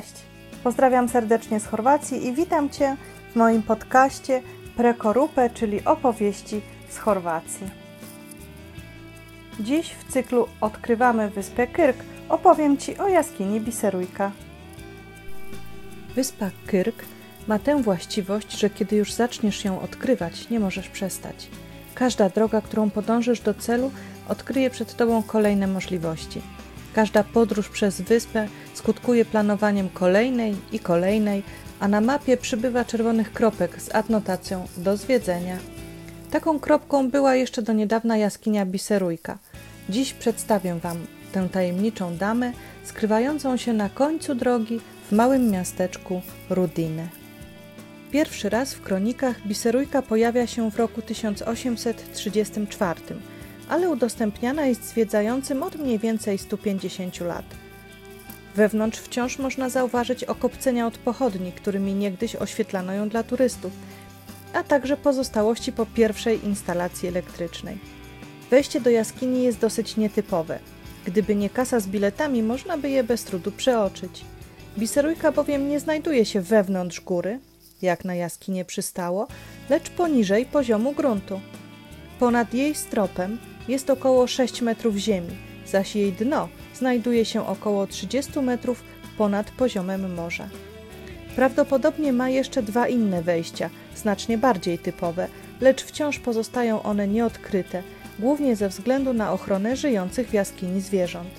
Cześć! Pozdrawiam serdecznie z Chorwacji i witam Cię w moim podcaście Prekorupe, czyli opowieści z Chorwacji. Dziś w cyklu Odkrywamy Wyspę Kyrk opowiem Ci o jaskini Biserujka. Wyspa Kyrk ma tę właściwość, że kiedy już zaczniesz ją odkrywać, nie możesz przestać. Każda droga, którą podążysz do celu, odkryje przed Tobą kolejne możliwości. Każda podróż przez wyspę skutkuje planowaniem kolejnej i kolejnej, a na mapie przybywa czerwonych kropek z adnotacją do zwiedzenia. Taką kropką była jeszcze do niedawna jaskinia Biserujka. Dziś przedstawię Wam tę tajemniczą damę skrywającą się na końcu drogi w małym miasteczku Rudine. Pierwszy raz w kronikach Biserujka pojawia się w roku 1834 ale udostępniana jest zwiedzającym od mniej więcej 150 lat. Wewnątrz wciąż można zauważyć okopcenia od pochodni, którymi niegdyś oświetlano ją dla turystów, a także pozostałości po pierwszej instalacji elektrycznej. Wejście do jaskini jest dosyć nietypowe. Gdyby nie kasa z biletami, można by je bez trudu przeoczyć. Biserujka bowiem nie znajduje się wewnątrz góry, jak na jaskinie przystało, lecz poniżej poziomu gruntu. Ponad jej stropem jest około 6 metrów ziemi, zaś jej dno znajduje się około 30 metrów ponad poziomem morza. Prawdopodobnie ma jeszcze dwa inne wejścia, znacznie bardziej typowe, lecz wciąż pozostają one nieodkryte, głównie ze względu na ochronę żyjących w jaskini zwierząt.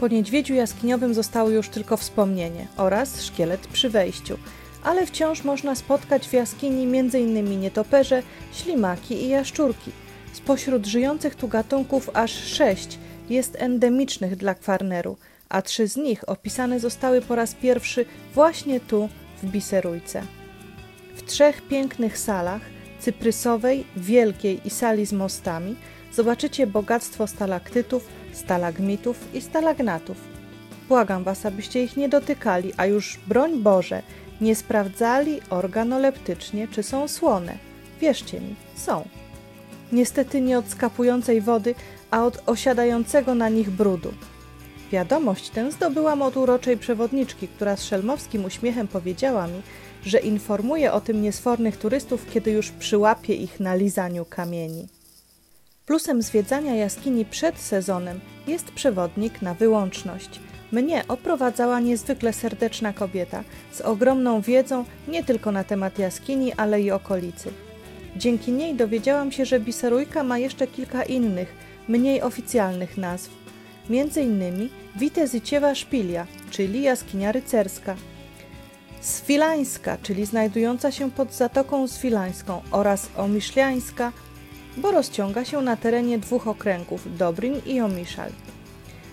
Po niedźwiedziu jaskiniowym zostało już tylko wspomnienie oraz szkielet przy wejściu, ale wciąż można spotkać w jaskini m.in. nietoperze, ślimaki i jaszczurki – Spośród żyjących tu gatunków aż sześć jest endemicznych dla Kwarneru, a trzy z nich opisane zostały po raz pierwszy właśnie tu, w Biserujce. W trzech pięknych salach, cyprysowej, wielkiej i sali z mostami, zobaczycie bogactwo stalaktytów, stalagmitów i stalagnatów. Błagam Was, abyście ich nie dotykali, a już broń Boże, nie sprawdzali organoleptycznie, czy są słone. Wierzcie mi, są niestety nie od skapującej wody, a od osiadającego na nich brudu. Wiadomość tę zdobyłam od uroczej przewodniczki, która z szelmowskim uśmiechem powiedziała mi, że informuje o tym niesfornych turystów, kiedy już przyłapie ich na lizaniu kamieni. Plusem zwiedzania jaskini przed sezonem jest przewodnik na wyłączność. Mnie oprowadzała niezwykle serdeczna kobieta z ogromną wiedzą nie tylko na temat jaskini, ale i okolicy. Dzięki niej dowiedziałam się, że Biserujka ma jeszcze kilka innych, mniej oficjalnych nazw. Między innymi Witezyciewa Szpilia, czyli jaskinia rycerska, Swilańska, czyli znajdująca się pod Zatoką Swilańską oraz Omiszliańska, bo rozciąga się na terenie dwóch okręgów Dobrin i Omiszal.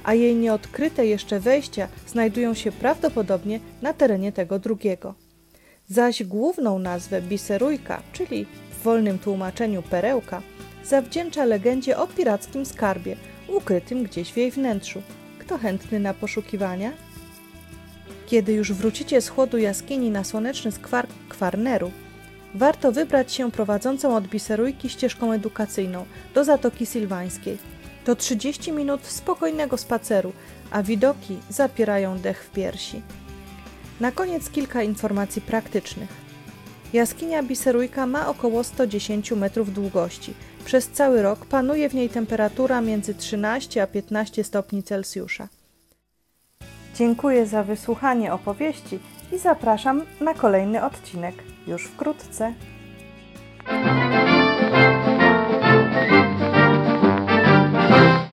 A jej nieodkryte jeszcze wejścia znajdują się prawdopodobnie na terenie tego drugiego. Zaś główną nazwę Biserujka, czyli wolnym tłumaczeniu perełka, zawdzięcza legendzie o pirackim skarbie, ukrytym gdzieś w jej wnętrzu. Kto chętny na poszukiwania? Kiedy już wrócicie z chłodu jaskini na słoneczny skwar Kwarneru, warto wybrać się prowadzącą od Biserujki ścieżką edukacyjną do Zatoki Sylwańskiej. To 30 minut spokojnego spaceru, a widoki zapierają dech w piersi. Na koniec kilka informacji praktycznych. Jaskinia Biserujka ma około 110 metrów długości. Przez cały rok panuje w niej temperatura między 13 a 15 stopni Celsjusza. Dziękuję za wysłuchanie opowieści i zapraszam na kolejny odcinek już wkrótce.